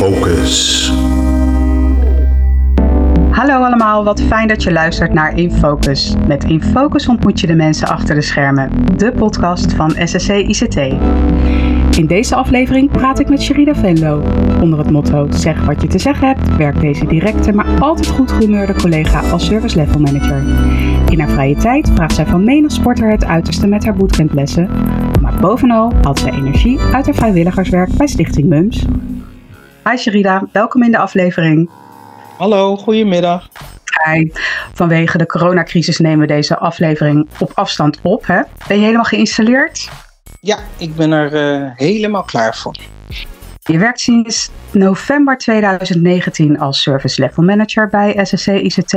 Focus. Hallo allemaal, wat fijn dat je luistert naar In Focus. Met In Focus ontmoet je de mensen achter de schermen, de podcast van SSC ICT. In deze aflevering praat ik met Sherida Venlo. Onder het motto zeg wat je te zeggen hebt, werkt deze directe maar altijd goed gehumeurde collega als service level manager. In haar vrije tijd vraagt zij van menig sporter het uiterste met haar bootcamplessen. Maar bovenal haalt zij energie uit haar vrijwilligerswerk bij Stichting MUMS. Hi Sherida, welkom in de aflevering. Hallo, goedemiddag. Hi. Vanwege de coronacrisis nemen we deze aflevering op afstand op. Hè? Ben je helemaal geïnstalleerd? Ja, ik ben er uh, helemaal klaar voor. Je werkt sinds november 2019 als service level manager bij SSC ICT.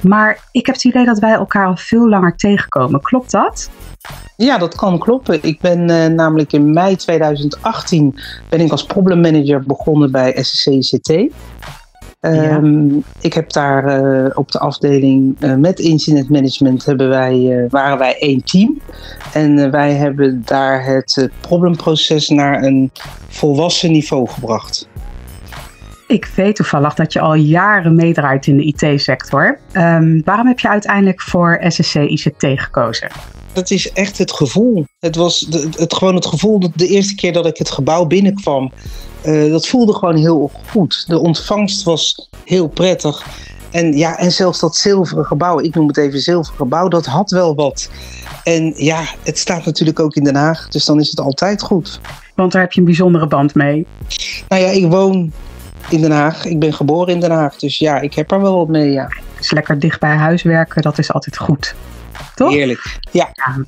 Maar ik heb het idee dat wij elkaar al veel langer tegenkomen. Klopt dat? Ja, dat kan kloppen. Ik ben uh, namelijk in mei 2018 ben ik als problem manager begonnen bij SSC ICT. Um, ik heb daar uh, op de afdeling uh, met incident management hebben wij, uh, waren wij één team. En wij hebben daar het probleemproces naar een volwassen niveau gebracht. Ik weet toevallig dat je al jaren meedraait in de IT-sector. Um, waarom heb je uiteindelijk voor SSC ICT gekozen? Dat is echt het gevoel. Het was de, het, gewoon het gevoel dat de eerste keer dat ik het gebouw binnenkwam, uh, dat voelde gewoon heel goed. De ontvangst was heel prettig. En ja, en zelfs dat zilveren gebouw, ik noem het even zilveren gebouw, dat had wel wat. En ja, het staat natuurlijk ook in Den Haag, dus dan is het altijd goed. Want daar heb je een bijzondere band mee. Nou ja, ik woon in Den Haag. Ik ben geboren in Den Haag, dus ja, ik heb er wel wat mee, ja. Dus lekker dicht bij huis werken, dat is altijd goed. Toch? Heerlijk, ja. ja.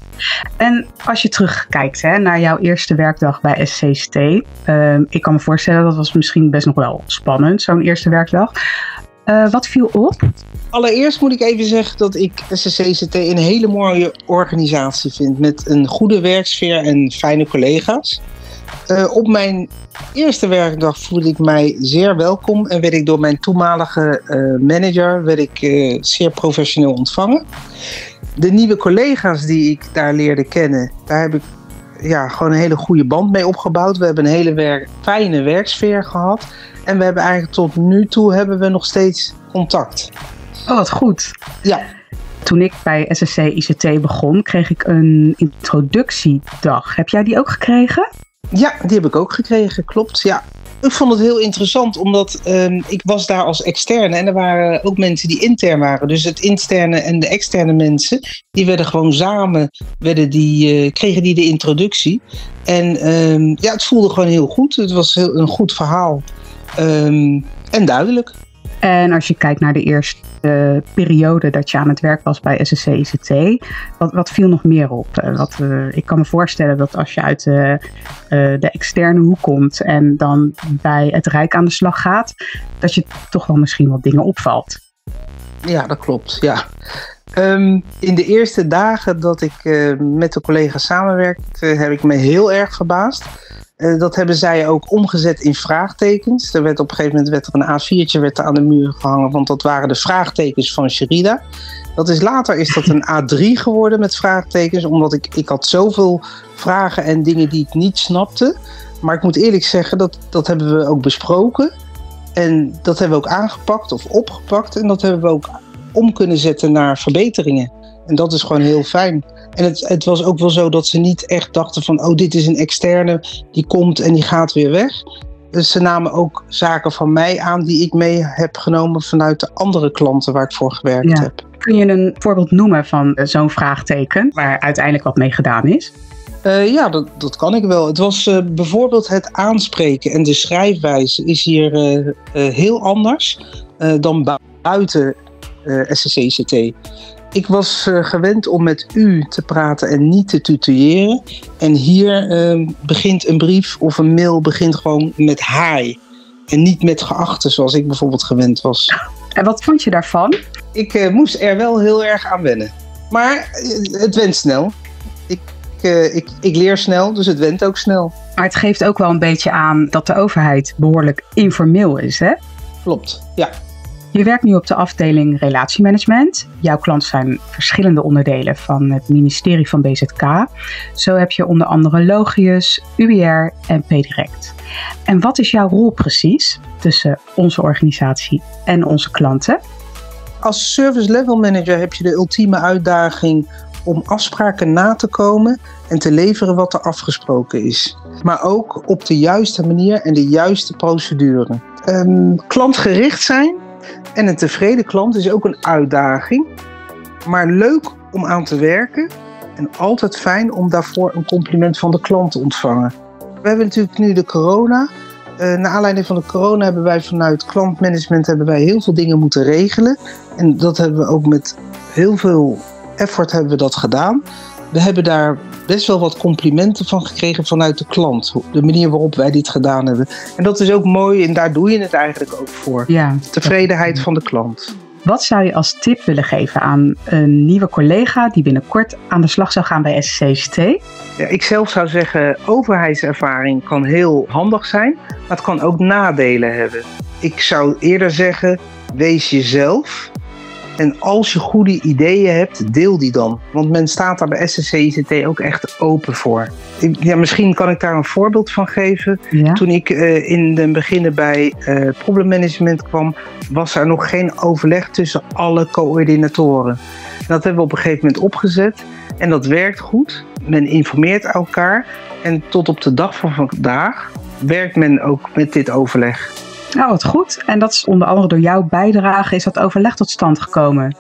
En als je terugkijkt hè, naar jouw eerste werkdag bij SCCT. Uh, ik kan me voorstellen dat was misschien best nog wel spannend, zo'n eerste werkdag. Uh, wat viel op? Allereerst moet ik even zeggen dat ik SCCT een hele mooie organisatie vind. Met een goede werksfeer en fijne collega's. Uh, op mijn eerste werkdag voelde ik mij zeer welkom en werd ik door mijn toenmalige uh, manager werd ik, uh, zeer professioneel ontvangen. De nieuwe collega's die ik daar leerde kennen, daar heb ik ja, gewoon een hele goede band mee opgebouwd. We hebben een hele werk, fijne werksfeer gehad. En we hebben eigenlijk tot nu toe hebben we nog steeds contact. Oh, wat goed. Ja. Toen ik bij SSC ICT begon, kreeg ik een introductiedag. Heb jij die ook gekregen? Ja, die heb ik ook gekregen, klopt. Ja. Ik vond het heel interessant, omdat um, ik was daar als externe en er waren ook mensen die intern waren. Dus het interne en de externe mensen, die werden gewoon samen, werden die, uh, kregen die de introductie. En um, ja, het voelde gewoon heel goed. Het was heel, een goed verhaal um, en duidelijk. En als je kijkt naar de eerste periode dat je aan het werk was bij SSC ICT, wat, wat viel nog meer op? Uh, wat, uh, ik kan me voorstellen dat als je uit de, de externe hoek komt en dan bij het Rijk aan de slag gaat, dat je toch wel misschien wat dingen opvalt. Ja, dat klopt. Ja. Um, in de eerste dagen dat ik met de collega's samenwerkte, heb ik me heel erg verbaasd. Uh, dat hebben zij ook omgezet in vraagtekens. Er werd op een gegeven moment werd er een A4'tje werd er aan de muur gehangen, want dat waren de vraagtekens van Sherida. Dat is later is dat een A3 geworden met vraagtekens, omdat ik, ik had zoveel vragen en dingen die ik niet snapte. Maar ik moet eerlijk zeggen, dat, dat hebben we ook besproken. En dat hebben we ook aangepakt of opgepakt. En dat hebben we ook om kunnen zetten naar verbeteringen. En dat is gewoon heel fijn. En het, het, was ook wel zo dat ze niet echt dachten van, oh, dit is een externe, die komt en die gaat weer weg. Dus ze namen ook zaken van mij aan die ik mee heb genomen vanuit de andere klanten waar ik voor gewerkt ja. heb. Kun je een voorbeeld noemen van zo'n vraagteken waar uiteindelijk wat mee gedaan is? Uh, ja, dat, dat kan ik wel. Het was uh, bijvoorbeeld het aanspreken en de schrijfwijze is hier uh, heel anders dan buiten SCCCT. Ik was uh, gewend om met u te praten en niet te tutoyeren. En hier uh, begint een brief of een mail begint gewoon met hi. En niet met geachte, zoals ik bijvoorbeeld gewend was. En wat vond je daarvan? Ik uh, moest er wel heel erg aan wennen. Maar het went snel. Ik, ik, ik leer snel, dus het went ook snel. Maar het geeft ook wel een beetje aan dat de overheid behoorlijk informeel is, hè? Klopt, ja. Je werkt nu op de afdeling relatiemanagement. Jouw klanten zijn verschillende onderdelen van het ministerie van BZK. Zo heb je onder andere Logius, UBR en PDirect. En wat is jouw rol precies tussen onze organisatie en onze klanten? Als service level manager heb je de ultieme uitdaging om afspraken na te komen en te leveren wat er afgesproken is. Maar ook op de juiste manier en de juiste procedure. Um, klantgericht zijn en een tevreden klant is ook een uitdaging, maar leuk om aan te werken en altijd fijn om daarvoor een compliment van de klant te ontvangen. We hebben natuurlijk nu de corona. Uh, naar aanleiding van de corona hebben wij vanuit klantmanagement hebben wij heel veel dingen moeten regelen. En dat hebben we ook met heel veel effort hebben we dat gedaan. We hebben daar best wel wat complimenten van gekregen vanuit de klant. De manier waarop wij dit gedaan hebben. En dat is ook mooi en daar doe je het eigenlijk ook voor. Ja. Tevredenheid van de klant. Wat zou je als tip willen geven aan een nieuwe collega die binnenkort aan de slag zou gaan bij SCCT? Ja, ik zelf zou zeggen, overheidservaring kan heel handig zijn, maar het kan ook nadelen hebben. Ik zou eerder zeggen, wees jezelf en als je goede ideeën hebt, deel die dan. Want men staat daar bij SSC ICT ook echt open voor. Ja, misschien kan ik daar een voorbeeld van geven. Toen ik uh, in de beginnen bij uh, probleemmanagement kwam, was er nog geen overleg tussen alle coördinatoren. Dat hebben we op een gegeven moment opgezet. En dat werkt goed. Men informeert elkaar. En tot op de dag van vandaag werkt men ook met dit overleg. Nou, wat goed. En dat is onder andere door jouw bijdrage is dat overleg tot stand gekomen.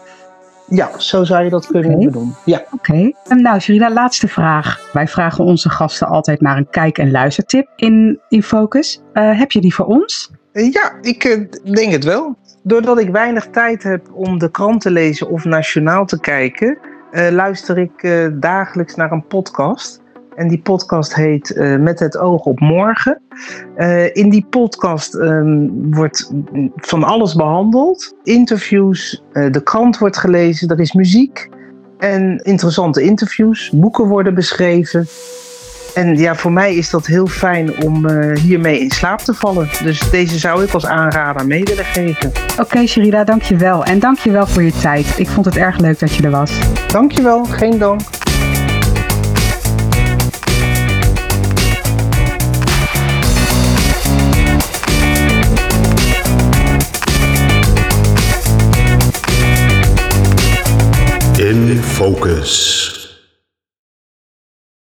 Ja, zo zou je dat kunnen okay. doen. Ja. Oké. Okay. Nou, Sherida, laatste vraag. Wij vragen onze gasten altijd naar een kijk- en luistertip in, in Focus. Uh, heb je die voor ons? Ja, ik uh, denk het wel. Doordat ik weinig tijd heb om de krant te lezen of nationaal te kijken, uh, luister ik dagelijks naar een podcast. En die podcast heet uh, Met het oog op morgen. Uh, in die podcast um, wordt van alles behandeld. Interviews, uh, de krant wordt gelezen, er is muziek. En interessante interviews, boeken worden beschreven. En ja, voor mij is dat heel fijn om hiermee in slaap te vallen. Dus deze zou ik als aanrader mee willen geven. Oké, okay, Sherida, dankjewel. En dankjewel voor je tijd. Ik vond het erg leuk dat je er was. Dankjewel, geen dank. Focus.